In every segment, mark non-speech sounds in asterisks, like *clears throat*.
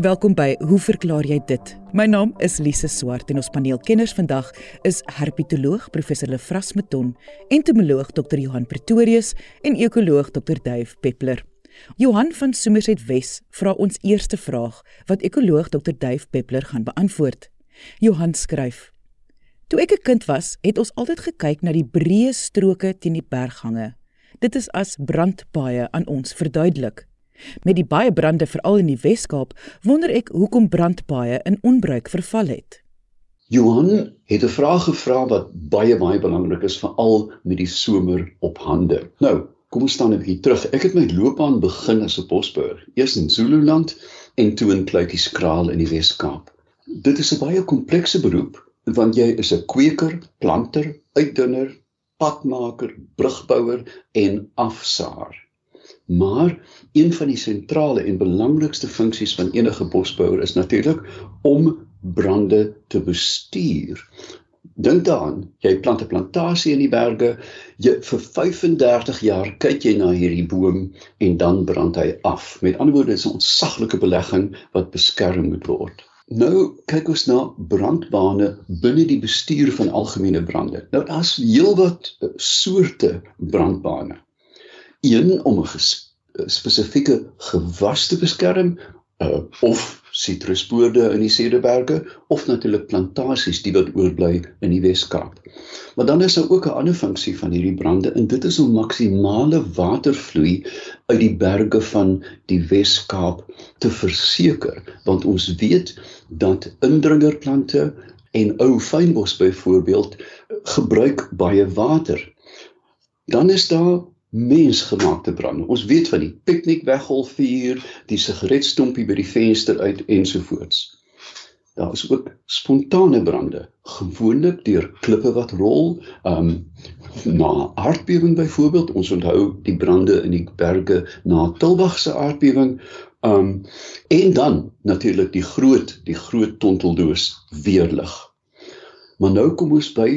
Welkom by Hoe verklaar jy dit? My naam is Lise Swart en ons paneelkenners vandag is herpetoloog professor Lefras Meton, entomoloog Dr Johan Pretorius en ekoloog Dr Duif Peppler. Johan van Somerset Wes vra ons eerste vraag wat ekoloog Dr Duif Peppler gaan beantwoord. Johan skryf: Toe ek 'n kind was, het ons altyd gekyk na die breë stroke teen die berghange. Dit is as brandpaaie aan ons verduidelik. Met die baie brande veral in die Wes-Kaap, wonder ek hoekom brandpaaie in onbruik verval het. Johan het 'n vraag gevra wat baie baie belangrik is veral met die somer op hande. Nou, kom ons staan 'n bietjie terug. Ek het my loopbaan begin as 'n bosbouer, eers in Zululand en toe in Kluitieskraal in die Wes-Kaap. Dit is 'n baie komplekse beroep want jy is 'n kweker, planter, uitdunner, padmaker, brugbouer en afsaar. Maar een van die sentrale en belangrikste funksies van enige bosbouer is natuurlik om brande te bestuur. Dink daaraan, jy plant 'n plantasie in die berge, jy vir 35 jaar kyk jy na hierdie boom en dan brand hy af. Met ander woorde, dit is 'n ontsaglike belegging wat beskerm moet word. Nou kyk ons na brandbane binne die bestuur van algemene brande. Nou daar's heelwat eh, soorte brandbane een om 'n spesifieke gewas te beskerm uh, of sitrusboorde in die Cederberge of natuurlik plantasies die wat oorbly in die Wes-Kaap. Maar dan is daar ook 'n ander funksie van hierdie brande en dit is om maksimale watervloei uit die berge van die Wes-Kaap te verseker want ons weet dat indringerplante en ou fynbos byvoorbeeld gebruik baie water. Dan is daar mensgemaakte brande. Ons weet van die piknikweggolfvuur, die sigaretstompie by die venster uit ensovoorts. Daar is ook spontane brande, gewoonlik deur klippe wat rol, um na aardbewing byvoorbeeld. Ons onthou die brande in die berge na Tilbag se aardbewing. Um en dan natuurlik die groot die groot tonteldoos weerlig. Maar nou kom ons by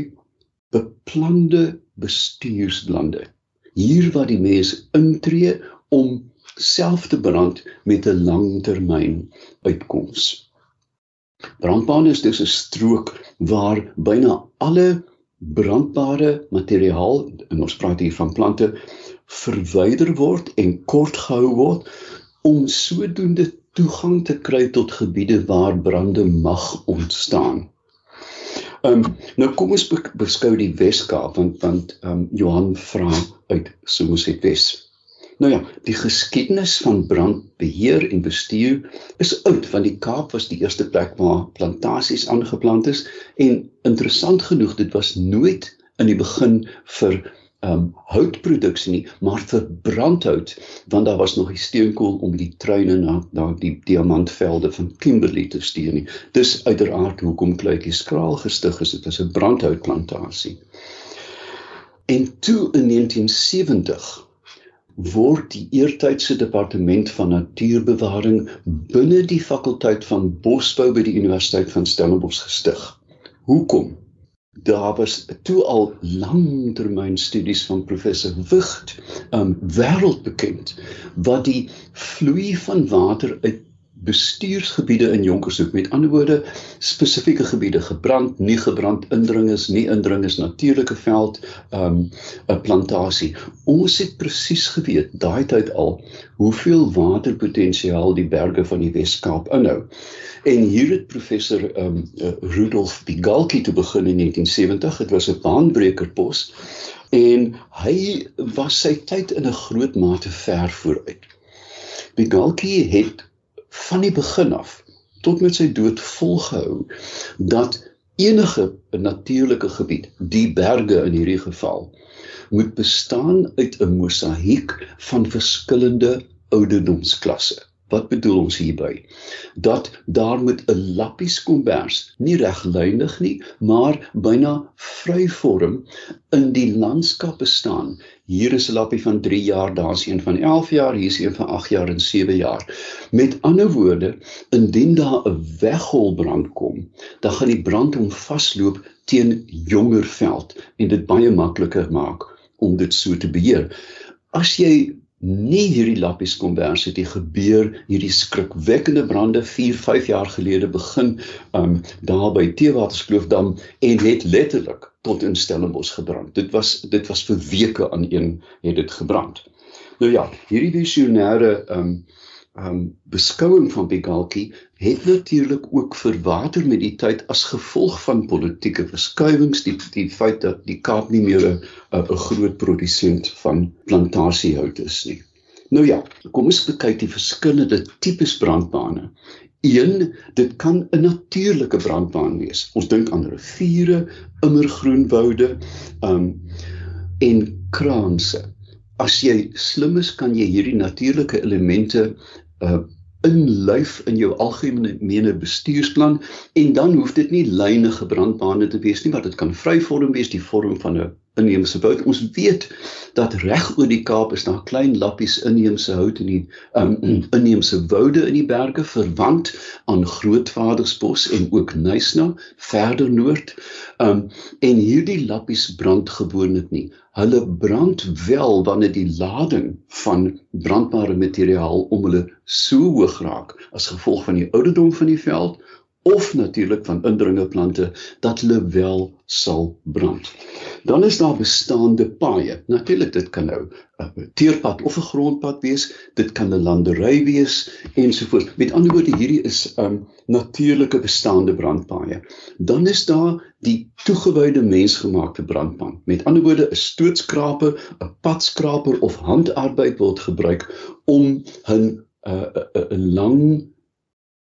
beplande bestuursblande hier waar die mens intree om self te brand met 'n langtermyn uitkoms. Brandbane is dus 'n strook waar byna alle brandbare materiaal, en ons praat hier van plante, verwyder word en kort gehou word om sodoende toegang te kry tot gebiede waar brande mag ontstaan. Ehm um, nou kom ons be beskou die Weskaap want want ehm um, Johan vra uit Somerset Wes. Nou ja, die geskiedenis van brandbeheer en bestuur is oud want die Kaap was die eerste plek waar plantasies aangeplant is en interessant genoeg dit was nooit in die begin vir um houtproduksie nie, maar vir brandhout, want daar was nog die steenkool om die treine na na die diamantvelde van Kimberley te stuur nie. Dis uiteraard hoekom Kluitjie skraal gestig is, dit is 'n brandhoutplantasie. En toe in 1970 word die eertydse departement van natuurbewaring binne die fakulteit van bosbou by die Universiteit van Stellenbosch gestig. Hoekom? Daar was toe al langtermynstudies van professor Wucht um wêreldbekend wat die vloei van water uit bestuursgebiede in Jonkershoek met ander woorde spesifieke gebiede gebrand, nie gebrand, indringers, nie indringers, natuurlike veld, um 'n plantasie. Ons het presies geweet daai tyd al hoeveel waterpotensiaal die berge van die Wes-Kaap inhou. En hier het professor um uh, Rudolf Bigalki te begin in 1970, dit was 'n baanbreker pos en hy was sy tyd in 'n groot mate ver vooruit. Bigalki het van die begin af tot met sy dood volgehou dat enige natuurlike gebied, die berge in hierdie geval, moet bestaan uit 'n mosaïek van verskillende ouderdomsklasse. Wat bedoel ons hierby? Dat daar met 'n lappies kombers, nie reglynig nie, maar byna vryvorm in die landskap bestaan. Hier is 'n lappie van 3 jaar, daar's een van 11 jaar, hier's een van 8 jaar en 7 jaar. Met ander woorde, indien daar 'n weggolbrand kom, dan gaan die brand hom vasloop teen jonger veld en dit baie makliker maak om dit so te beheer. As jy nie hierdie lappies kombers het die gebeur hierdie skrikwekkende brande 4 5 jaar gelede begin um daar by Teewatersloofdam en het letterlik tot in Stellenbosch gebrand. Dit was dit was vir weke aan een het dit gebrand. Nou ja, hierdie visionêre um um beskouing van Begalki het natuurlik ook verwater met die tyd as gevolg van politieke verskuiwings die die feit dat die Kaap nie meer 'n 'n groot produsent van plantasiehout is nie. Nou ja, kom ons kyk die verskillende tipes brandbane. Een, dit kan 'n natuurlike brandbaan wees. Ons dink aan riviere, immergroen woude, um en kraanse. As jy slim is, kan jy hierdie natuurlike elemente uh inlyf in jou algemene bestuursplan en dan hoef dit nie lyne gebrandbane te wees nie maar dit kan vryvorm wees die vorm van 'n inheemse hout. Ons weet dat reg oor die Kaap is daar klein lappies inheemse hout in die um, *clears throat* inheemse woude in die berge verwant aan Grootvadersbos en ook Nysna verder noord. Um en hierdie lappies brand gewoonlik nie. Hulle brand wel wanneer die lading van brandbare materiaal om hulle so hoog raak as gevolg van die ouderdom van die veld of natuurlik van indringerplante dat hulle wel sal brand. Dan is daar bestaande paaie. Natuurlik dit kan nou 'n teerpad of 'n grondpad wees, dit kan 'n landery wees ensovoorts. Met ander woorde hierdie is 'n um, natuurlike bestaande brandpaaie. Dan is daar die toegewyde mensgemaakte brandpad. Met ander woorde 'n stootskraper, 'n padskraper of handarbeid word gebruik om 'n 'n 'n lang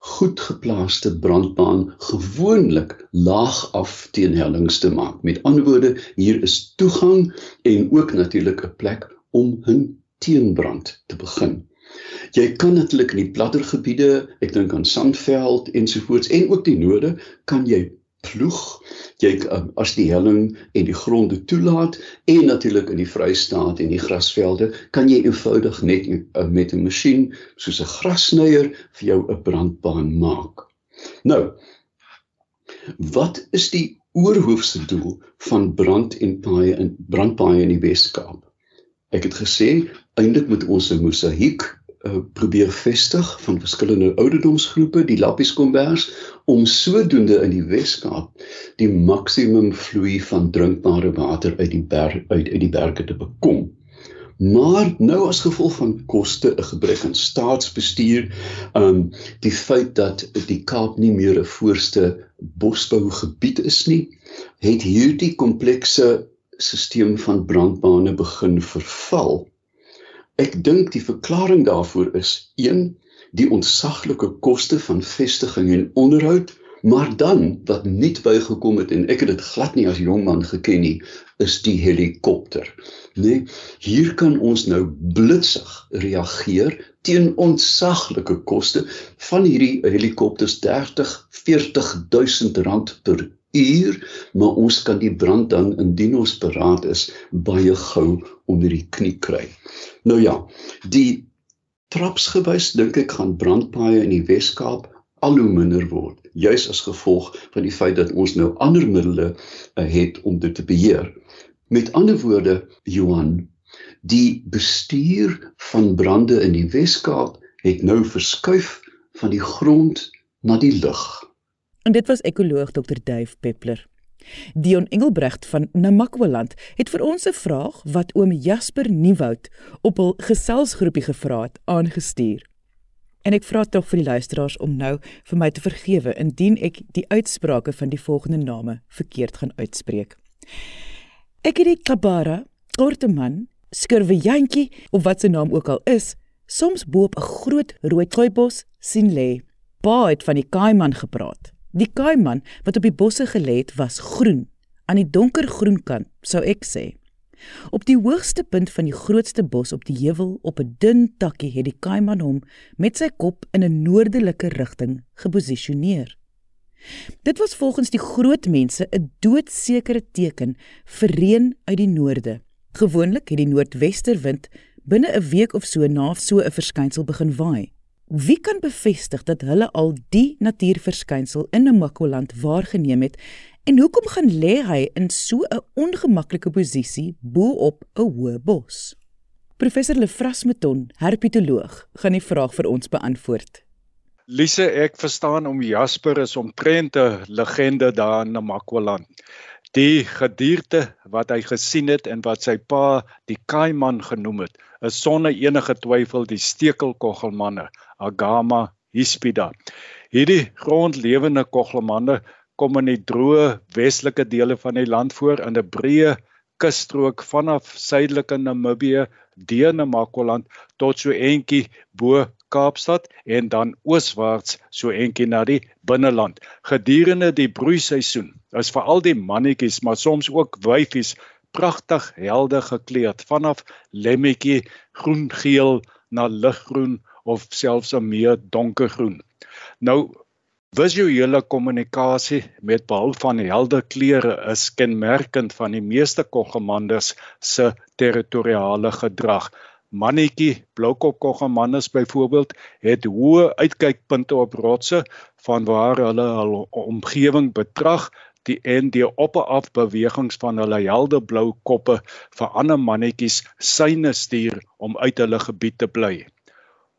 goed geplaaste brandbaan gewoonlik laag af teen hellings te maak. Met ander woorde, hier is toegang en ook natuurlik 'n plek om 'n teenbrand te begin. Jy kan natuurlik in die platter gebiede, ek dink aan Sandveld ensovoorts en ook die noorde, kan jy ploeg jy um, as die helling en die gronde toelaat en natuurlik in die Vrystaat en die grasvelde kan jy eenvoudig net uh, met 'n masjien soos 'n grassnyer vir jou 'n brandbaan maak. Nou wat is die oorhoofse doel van brand en paaie in brandpaaie in die Weskaap? Ek het gesê eintlik moet ons 'n mosaïek uh, probeer vestig van verskillende ouderdomsgroepe, die Lappies Kombers, om sodoende in die Weskaap die maksimum vloei van drinkbare water uit die berg uit uit die berge te bekom. Maar nou as gevolg van koste, 'n gebrek aan staatsbestuur, um die feit dat die Kaap nie meer 'n voorste bosbougebied is nie, het hierdie komplekse stelsel van brandbane begin verval. Ek dink die verklaring daarvoor is 1 die ontsaglike koste van vestiging en onderhoud, maar dan wat nuut bygekom het en ek het dit glad nie as jong man geken nie, is die helikopter. Nee, hier kan ons nou blitsig reageer teen ontsaglike koste van hierdie helikopters 30 40000 rand per uur, maar ons kan die brand dan indien ons beraad is baie gou onder die knie kry. Nou ja, die trapsgewys dink ek gaan brandpaaie in die Wes-Kaap al hoe minder word, juis as gevolg van die feit dat ons nou ander middele uh, het om dit te beheer. Met ander woorde, Johan, die bestuur van brande in die Wes-Kaap het nou verskuif van die grond na die lug. En dit was ekoloog Dr. Duif Peppler. Dion Engelbrecht van Namakwaland het vir ons 'n vraag wat oom Jasper Nieuwoud op hul geselsgroepie gevra het aangestuur. En ek vra tog vir die luisteraars om nou vir my te vergewe indien ek die uitsprake van die volgende name verkeerd gaan uitspreek. Ek het die Kabara, Korteman, Skurwejantjie of wat sy naam ook al is, soms bo op 'n groot rooi kruibos sien lê. Pa het van die Kaiman gepraat. Die kaiman wat op die bosse gelê het, was groen, aan die donkergroen kant, sou ek sê. Op die hoogste punt van die grootste bos op die heuwel op 'n dun takkie het die kaiman hom met sy kop in 'n noordelike rigting geposisioneer. Dit was volgens die groot mense 'n doodsekere teken vir reën uit die noorde. Gewoonlik het die noordwesterwind binne 'n week of so na so 'n verskynsel begin waai. Wie kan bevestig dat hulle al die natuurverskynsel in Namakoland waargeneem het en hoekom gaan lê hy in so 'n ongemaklike posisie bo op 'n hoë bos? Professor Lefras Meton, herpetoloog, gaan die vraag vir ons beantwoord. Lise, ek verstaan om Jasper is omtrent 'n legende daar in Namakwaland. Die gedierte wat hy gesien het en wat sy pa die Kaiman genoem het, is sonder enige twyfel die stekelkoggelmanne, Agama hispida. Hierdie grondlewende koggelmanne kom in die droë westelike dele van die land voor in 'n breë kusstrook vanaf suidelike Namibië deur Namakwaland tot so entjie bo Kaapstad en dan ooswaarts so entjie na die binneland. Gedurende die broeiseisoen is veral die mannetjies, maar soms ook wyfies pragtig helder gekleed vanaf lemmetjie groen-geel na liggroen of selfs 'n meer donkergroen. Nou Visuele kommunikasie met behulp van helder kleure is kenmerkend van die meeste koggemanders se territoriale gedrag. Mannetjie bloukop koggemanders byvoorbeeld het hoë uitkykpunte op rotse van waar hulle hul omgewing betrag die en die op-en-af bewegings van hulle helderblou koppe vir ander mannetjies syne stuur om uit hulle gebied te bly.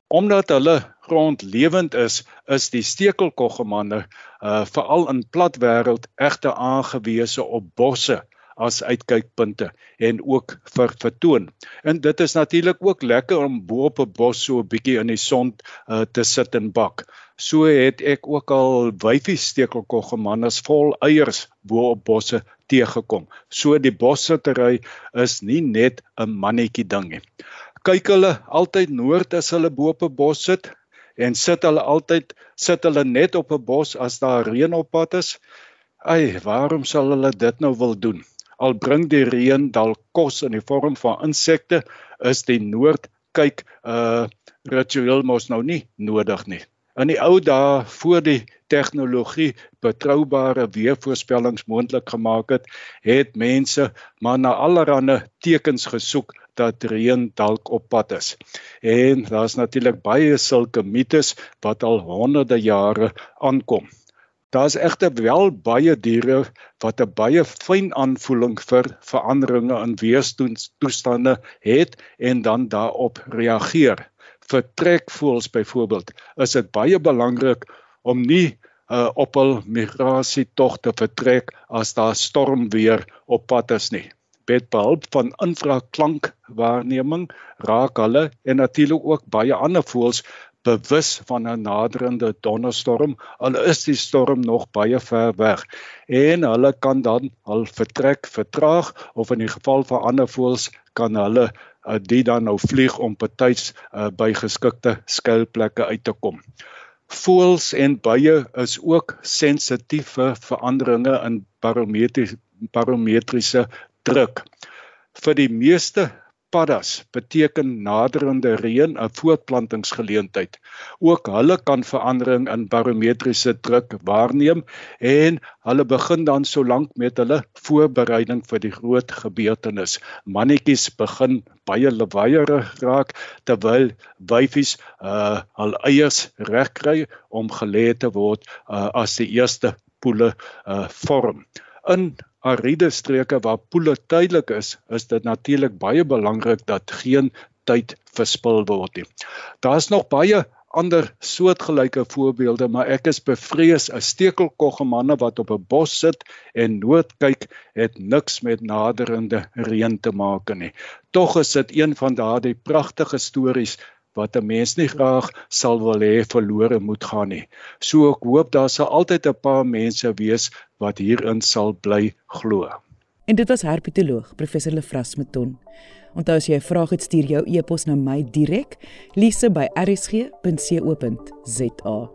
Omdat hulle grondlewend is, is die stekelkoggemande uh veral in plat wêreld egter aangewese op bosse as uitkykpunte en ook vir vertoon. En dit is natuurlik ook lekker om bo op 'n bos so 'n bietjie in die son uh, te sit en bak. So het ek ook al wyfie stekelkoggemannes vol eiers bo op bosse teëgekom. So die bossittery is nie net 'n mannetjie ding nie kyk hulle altyd noord as hulle bo op 'n bos sit en sit hulle altyd sit hulle net op 'n bos as daar reën op pad is. Ai, waarom sal hulle dit nou wil doen? Al bring die reën dalk kos in die vorm van insekte, is die noord kyk uh, ritueel mos nou nie nodig nie. In die ou dae voor die tegnologie betroubare weervoorspellings moontlik gemaak het, het mense maar na allerlei tekens gesoek dat reën dalk op pad is. En daar's natuurlik baie sulke mites wat al honderde jare aankom. Daar's egter wel baie diere wat 'n baie fyn aanvoeling vir veranderinge in weerstoestande het en dan daarop reageer. Vir trekvoëls byvoorbeeld is dit baie belangrik om nie uh, op hul migrasietog te vertrek as daar stormweer op pad is nie met behulp van infraklankwaarneming raak hulle en natuurlik ook baie ander voëls bewus van 'n naderende donderstorm al is die storm nog baie ver weg en hulle kan dan al vertrek vertraag of in die geval van ander voëls kan hulle uh, die dan nou vlieg om betyds uh, by geskikte skuilplekke uit te kom. Voëls en bye is ook sensitief vir veranderinge in barometriese druk. Vir die meeste paddas beteken naderende reën 'n voortplantingsgeleentheid. Ook hulle kan verandering in barometriese druk waarneem en hulle begin dan solank met hulle voorbereiding vir die groot gebeurtenis. Mannetjies begin baie lewaaierig raak terwyl wyfies uh hul eiers regkry om gelê te word uh, as die eerste poele uh vorm. In ariede streke waar poele tydelik is, is dit natuurlik baie belangrik dat geen tyd verspil word nie. Daar's nog baie ander soortgelyke voorbeelde, maar ek is bevrees 'n stekelkoggemanne wat op 'n bos sit en nood kyk, het niks met naderende reën te maak nie. Tog is dit een van daardie pragtige stories wat 'n mens nie graag sal wil hê verlore moet gaan nie. So ek hoop daar sal altyd 'n paar mense wees wat hierin sal bly glo. En dit was herpetoloog professor Lefras Meton. Onthou as jy 'n vraag het, stuur jou e-pos na my direk, lise@rsg.co.za.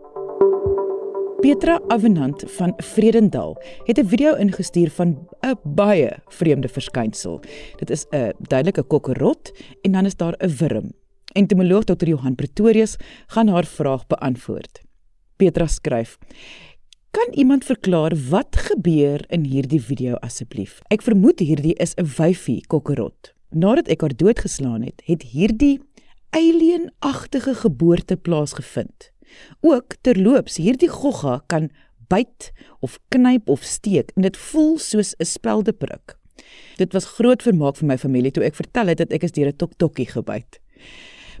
Petra Avenant van Vredendal het 'n video ingestuur van 'n baie vreemde verskynsel. Dit is 'n duidelike kokkerot en dan is daar 'n wurm Entomoloog Dr. Johan Pretorius gaan haar vraag beantwoord. Petra skryf: Kan iemand verklaar wat gebeur in hierdie video asseblief? Ek vermoed hierdie is 'n wyfie kokkerot. Nadat ek haar doodgeslaan het, het hierdie alien-agtige geboorte plaasgevind. Ook terloops, hierdie gogga kan byt of knyp of steek en dit voel soos 'n speldeprik. Dit was groot vermaak vir my familie toe ek vertel het dat ek is deur 'n toktokkie gebyt.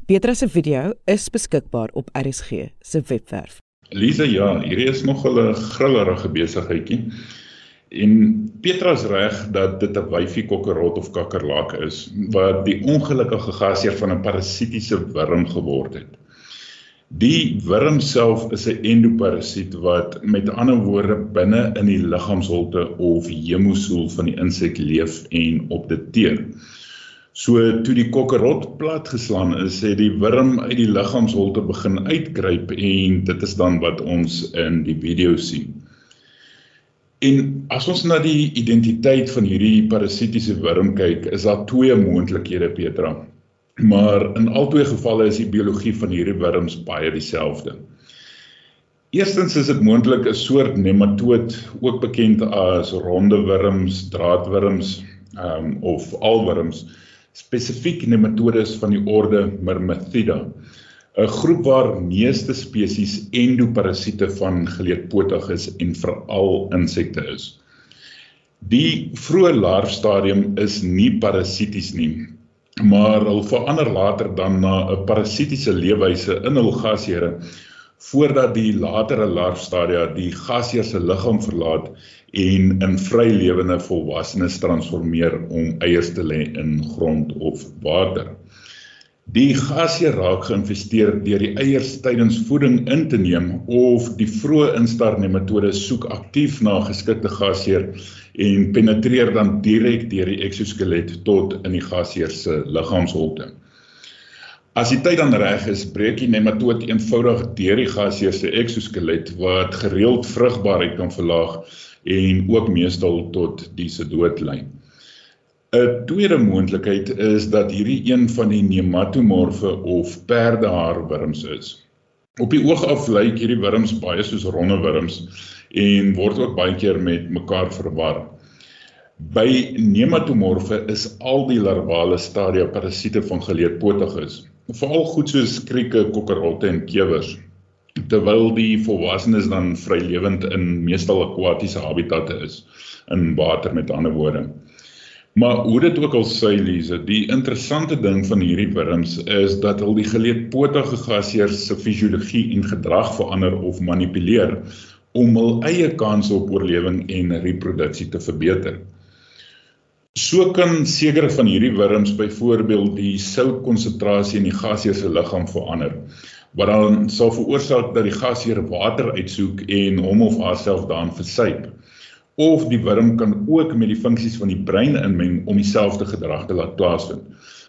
Petra se video is beskikbaar op RSG se webwerf. Lisa, ja, hierdie is nog 'n grillerige besigheidjie. En Petra's reg dat dit 'n wyfie kokkerot of kakkerlak is wat die ongelukkige gasheer van 'n parasitiese wurm geword het. Die wurm self is 'n endoparasiet wat met ander woorde binne in die liggaamsholte of hemosool van die insek leef en op dit teer. So toe die kokkerot platgeslaan is, het die wurm uit die liggaamsholte begin uitkruip en dit is dan wat ons in die video sien. En as ons na die identiteit van hierdie parasitiese wurm kyk, is daar twee moontlikhede Petra. Maar in albei gevalle is die biologie van hierdie wurms baie dieselfde. Eerstens is dit moontlik 'n soort nematoot, ook bekend as ronde wurms, draadwurms, ehm um, of alwurms, spesifiek nematodes van die orde Myrmethida, 'n groep waar meeste spesies endoparasiete van geleedpotiges en veral insekte is. Die vroeë larfstadium is nie parasities nie, maar hulle verander later dan na 'n parasitiese leefwyse in hul gasheure voordat die latere larfstadia die gasheer se liggaam verlaat en in vrylewende volwassenes transformeer om eiers te lê in grond of water. Die gasheer raak geïnfesteer deur die eiers tydens voeding in te neem of die vroeë instar nematode soek aktief na geskikte gasheer en penetreer dan direk deur die eksoskelet tot in die gasheer se liggaamsholte. As die tyd dan reg is, breek die nematoot eenvoudig deur die gasheer se eksoskelet wat gereeld vrugbaarheid kan verlaag en ook meestal tot die se dood lei. 'n Tweede moontlikheid is dat hierdie een van die nematomorfe of perdehaarwurms is. Op die oog af lyk hierdie wurms baie soos ronde wurms en word ook baie keer met mekaar verwar. By nematomorfe is al die larvale stadia parasiete van geleedpotiges, veral goed soos krieke, kokkerrotte en kewers, terwyl die volwassenes dan vrylewend in meestal akwatiese habitatte is in water met ander woorde. Maar hoe dit ook al sê Lise, die interessante ding van hierdie wurms is dat hulle die geleedpotige gasheers se fisiologie en gedrag verander of manipuleer om hul eie kans op oorlewing en reproduksie te verbeter. So kan sekere van hierdie wurms byvoorbeeld die soutkonsentrasie in die gasheer se liggaam verander wat dan sal veroorsaak dat die gasheer water uitsoek en hom of haarself daarin versuip of die wurm kan ook met die funksies van die brein inmeng om dieselfde gedrag te laat plaasvind.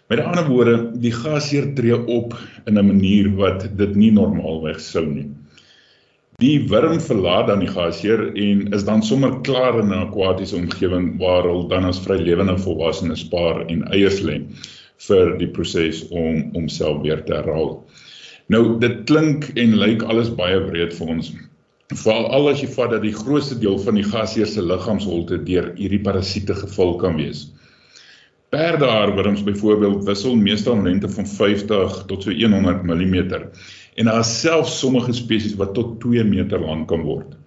Met ander woorde, die gasheer tree op in 'n manier wat dit nie normaalweg sou nie. Die wurm verlaat dan die gasheer en is dan sommer klaar in 'n akwatiese omgewing waar hy dan as vrylewende volwassene spaar en eiers lê vir die proses om homself weer te herhaal. Nou dit klink en lyk alles baie breed vir ons, Veral as jy vat dat die grootste deel van die gasheer se liggaamsholte deur hierdie parasiete gevul kan wees. Perdehaarwurms byvoorbeeld wissel meestal lengte van 50 tot so 100 mm en daar is selfs sommige spesies wat tot 2 meter lank kan word.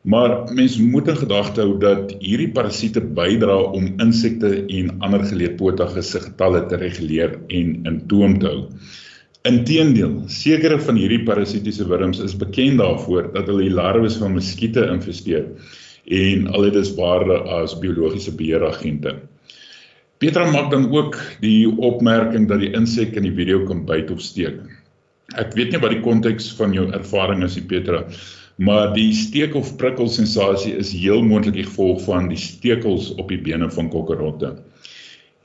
Maar mens moet in gedagte hou dat hierdie parasiete bydra om insekte en ander geleedpotige se getalle te reguleer en in toom te hou. Inteendeel, sekere van hierdie parasitiese wurms is bekend daarvoor dat hulle die larwes van muskiete infesteer en al dit is waarde as biologiese beheeragente. Petra maak dan ook die opmerking dat die insek in die video kan byt of steek. Ek weet nie wat die konteks van jou ervaring is, Petra, maar die steek of prikkel sensasie is heel moontlik die gevolg van die stekels op die bene van kokkerotte.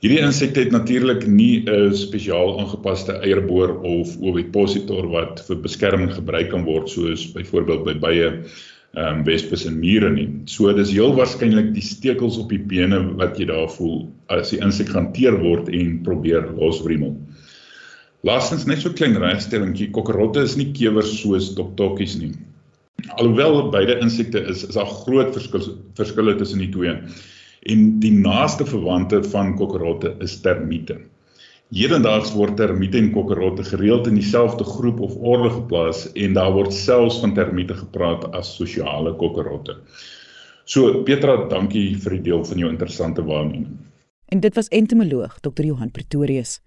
Hierdie insekte het natuurlik nie 'n spesiaal aangepaste eierboor of ovipositor wat vir beskerming gebruik kan word soos byvoorbeeld by baie ehm um, wespes en mure nie. So dis heel waarskynlik die stekels op die bene wat jy daar voel as die insek hanteer word en probeer loswrimmel. Laastens net so klein regstellingkie, kokkerotte is nie kewers soos toktokkies nie. Alhoewel beide insekte is, is daar groot verskil verskille tussen die twee en die naaste verwante van kokkerotte is termiete. Hedendaags word termiete en kokkerotte gereeld in dieselfde groep of orde geplaas en daar word selfs van termiete gepraat as sosiale kokkerotte. So Petra, dankie vir die deel van jou interessante waarneming. En dit was entomoloog Dr. Johan Pretorius.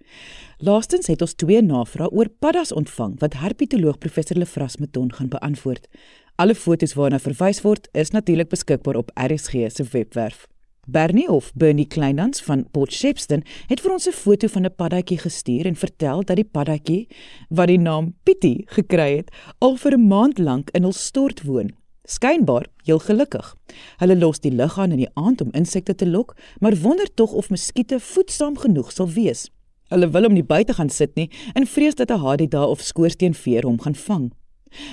Laastens het ons twee navrae oor paddas ontvang wat herpetoloog professor Lefras Meton gaan beantwoord. Alle fotos waarna verwys word is natuurlik beskikbaar op RSG se webwerf. Bernie of Bernie Kleinans van Port Shepstone het vir ons 'n foto van 'n paddatjie gestuur en vertel dat die paddatjie wat die naam Pietie gekry het, al vir 'n maand lank in hul stort woon. Skynbaar heel gelukkig. Hulle los die lug aan in die aand om insekte te lok, maar wonder tog of muskiete voedsaam genoeg sal wees. Hulle wil hom nie buite gaan sit nie en vrees dat 'n hadida of skoorsteenveer hom gaan vang.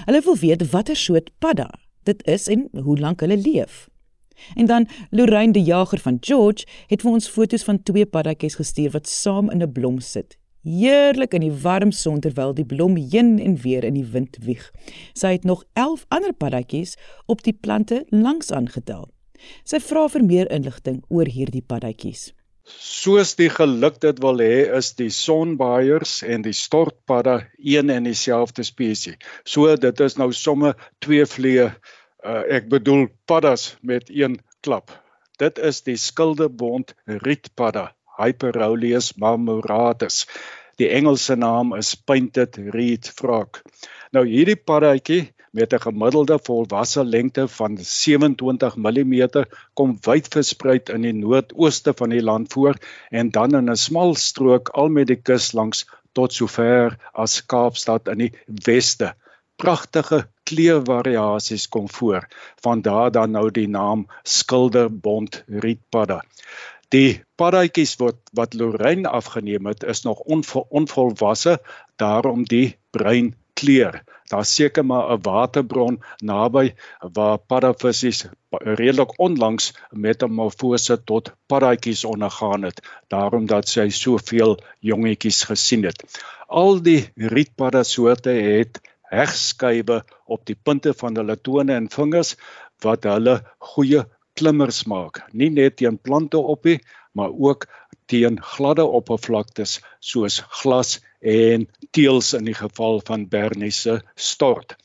Hulle wil weet watter soort padda dit is en hoe lank hulle leef. En dan Lorraine die jager van George het vir ons foto's van twee paddatjies gestuur wat saam in 'n blom sit. Heerlik in die warm son terwyl die blom heen en weer in die wind wieg. Sy het nog 11 ander paddatjies op die plante langs aangetel. Sy vra vir meer inligting oor hierdie paddatjies. Soos die geluk dit wil hê, is die sonbaaiers en die stortpadda een en dieselfde spesies. So dit is nou somme twee vliee uh, ek bedoel paddas met een klap. Dit is die skildebond rietpadda, Hyperoleus marmoratus. Die Engelse naam is painted reed frog. Nou hierdie paddatjie met 'n gemiddelde volwasse lengte van 27 mm kom wyd versprei in die noordooste van die land voor en dan in 'n smal strook al met die kus langs tot sover as Kaapstad in die weste pragtige kleurvariasies kom voor. Van daar dan nou die naam skilderbond rietpadda. Die paddatjies wat wat Lorraine afgeneem het is nog onvol, onvolwasse, daarom die bruin kleur. Daar seker maar 'n waterbron naby waar paddavissies redelik onlangs metamorfose tot paddatjies ondergaan het, daarom dat sy soveel jongetjies gesien het. Al die rietpadda soorte het hegskywe op die punte van hulle tone en vingers wat hulle goeie klimmers maak. Nie net teen plante op nie, maar ook teen gladde oppervlaktes soos glas en teëls in die geval van Bernese stort.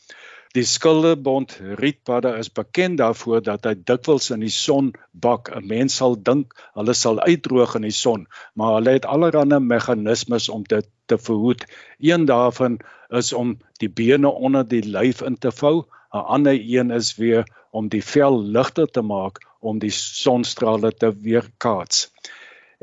Die skildebond rietpadda is bekend daarvoor dat hy dikwels in die son bak. 'n Mens sal dink hulle sal uitdroog in die son, maar hulle het allerlei meganismes om dit te verhoed. Een daarvan is om die bene onder die lyf in te vou. 'n Ander een is weer om die vel ligter te maak om die sonstrale te weerkaats.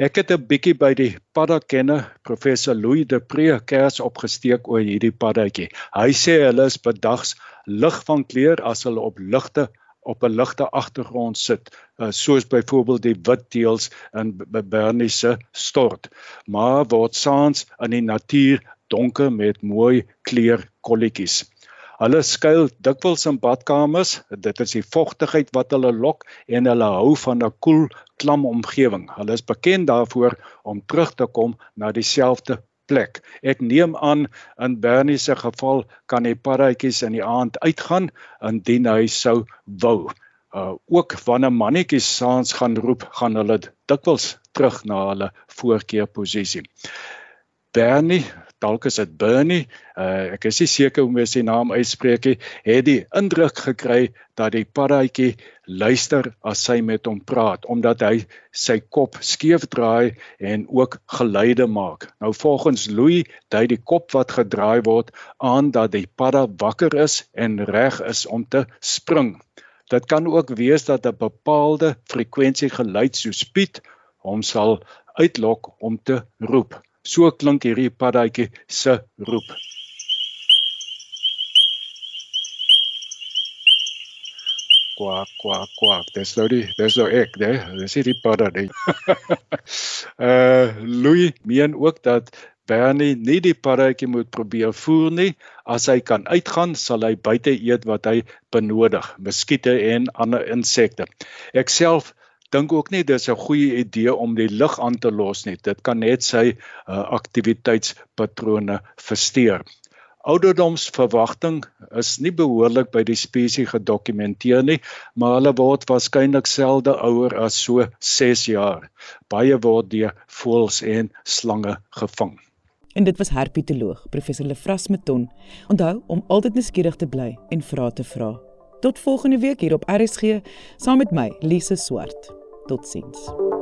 Ek het 'n bietjie by die paddakenner professor Louis de Pre kers opgesteek oor hierdie paddatjie. Hy sê hulle is bedags lig van kleur as hulle op ligte op 'n ligte agtergrond sit, uh, soos byvoorbeeld die wit teels in Bernese stort, maar word saans in die natuur donker met mooi kleur kolletjies. Hulle skuil dikwels in badkamers. Dit is die vogtigheid wat hulle lok en hulle hou van 'n koel, klam omgewing. Hulle is bekend daarvoor om terug te kom na dieselfde plek. Ek neem aan in Bernie se geval kan die paddatjies in die aand uitgaan indien hy sou wou. Uh ook wanneer mannetjies saans gaan roep, gaan hulle dikwels terug na hulle voorkeurposisie. Bernie dalk is dit Bernie, uh, ek is nie seker hoe mens sy naam uitspreek nie, het die indruk gekry dat die paddatjie luister as sy met hom praat omdat hy sy kop skeef draai en ook geluide maak. Nou volgens Louis dui die kop wat gedraai word aan dat die padda wakker is en reg is om te spring. Dit kan ook wees dat 'n bepaalde frekwensie geluid soos piet hom sal uitlok om te roep. So klink hierdie paddatjie se roep. Kwak kwak kwak. Dis nou die dis nou ek, né? Dis hierdie paddatjie. *laughs* uh Louis meen ook dat Bernie nie die paddatjie moet probeer voer nie. As hy kan uitgaan, sal hy buite eet wat hy benodig, muskiete en ander insekte. Ek self dink ook nie dis 'n goeie idee om die lig aan te los nie. Dit kan net sy uh, aktiwiteitspatrone versteur. Ouderdomsverwagting is nie behoorlik by die spesies gedokumenteer nie, maar hulle word waarskynlik selde ouer as so 6 jaar. Baie word deur voëls en slange gevang. En dit was herpetoloog professor Lefras Meton. Onthou om altyd nuuskierig te bly en vra te vra. Tot volgende week hier op RSG saam met my Lise Swart. Totsiens.